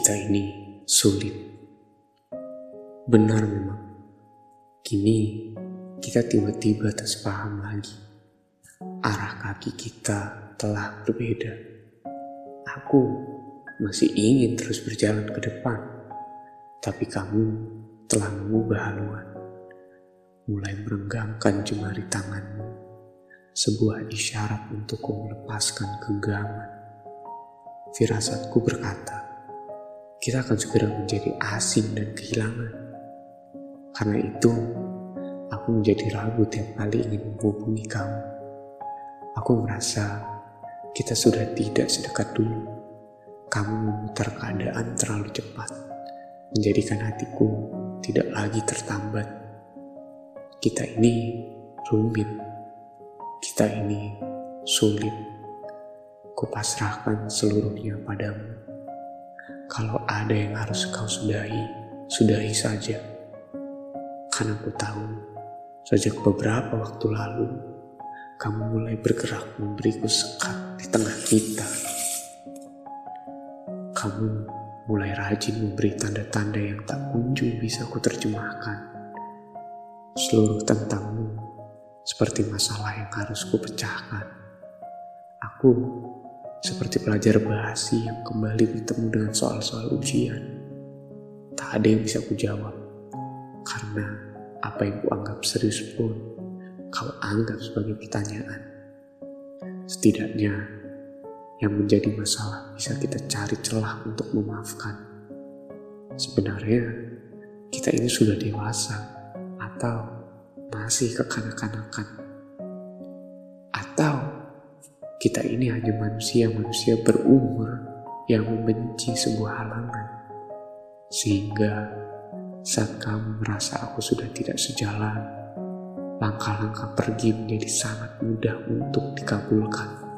Kita ini sulit. Benar memang. Kini kita tiba-tiba tak sepaham lagi. Arah kaki kita telah berbeda. Aku masih ingin terus berjalan ke depan, tapi kamu telah mengubah haluan. Mulai merenggangkan jemari tanganmu, sebuah isyarat untukku melepaskan genggaman. Firasatku berkata, kita akan segera menjadi asing dan kehilangan. Karena itu, aku menjadi ragu tiap kali ingin menghubungi kamu. Aku merasa kita sudah tidak sedekat dulu. Kamu memutar keadaan terlalu cepat, menjadikan hatiku tidak lagi tertambat. Kita ini rumit, kita ini sulit kupasrahkan seluruhnya padamu. Kalau ada yang harus kau sudahi, sudahi saja. Karena ku tahu, sejak beberapa waktu lalu, kamu mulai bergerak memberiku sekat di tengah kita. Kamu mulai rajin memberi tanda-tanda yang tak kunjung bisa ku terjemahkan. Seluruh tentangmu seperti masalah yang harus ku pecahkan. Aku seperti pelajar basi yang kembali bertemu dengan soal-soal ujian. Tak ada yang bisa kujawab, karena apa yang kuanggap serius pun kau anggap sebagai pertanyaan. Setidaknya, yang menjadi masalah bisa kita cari celah untuk memaafkan. Sebenarnya, kita ini sudah dewasa atau masih kekanak-kanakan. Atau kita ini hanya manusia-manusia berumur yang membenci sebuah halangan. Sehingga saat kamu merasa aku sudah tidak sejalan, langkah-langkah pergi menjadi sangat mudah untuk dikabulkan.